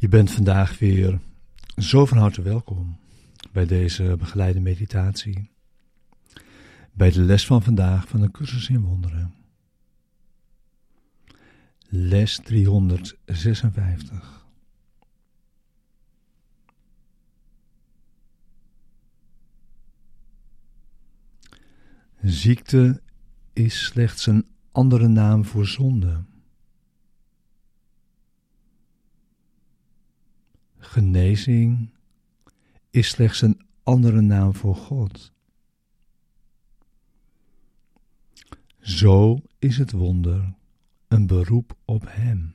Je bent vandaag weer zo van harte welkom bij deze begeleide meditatie. Bij de les van vandaag van de cursus in wonderen. Les 356. Ziekte is slechts een andere naam voor zonde. Genezing is slechts een andere naam voor God. Zo is het wonder een beroep op Hem.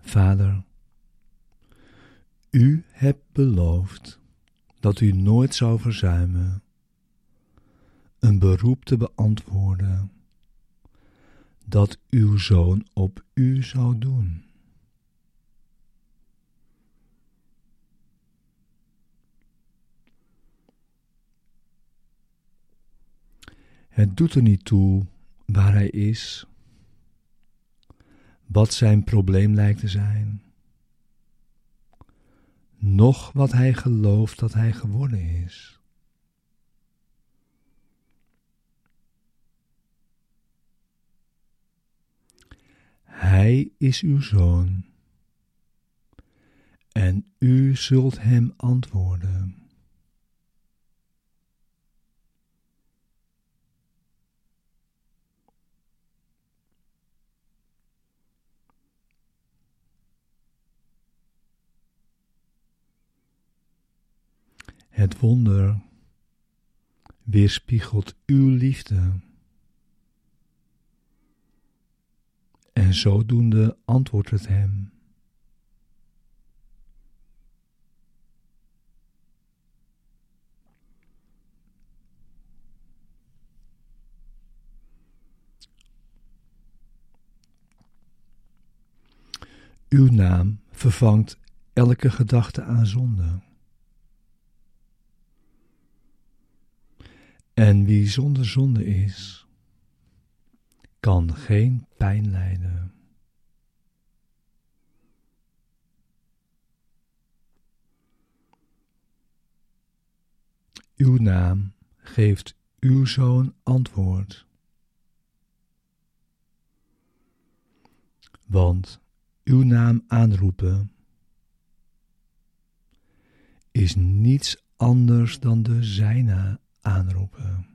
Vader, u hebt beloofd dat u nooit zou verzuimen een beroep te beantwoorden dat uw zoon op u zou doen. Het doet er niet toe waar hij is, wat zijn probleem lijkt te zijn noch wat hij gelooft dat hij geworden is. Hij is uw zoon en u zult hem antwoorden. Het wonder weerspiegelt uw liefde. En zodoende antwoordt het hem. Uw naam vervangt elke gedachte aan zonde. En wie zonder zonde is, kan geen pijn lijden. Uw naam geeft uw zoon antwoord. Want uw naam aanroepen is niets anders dan de zijne aanroepen.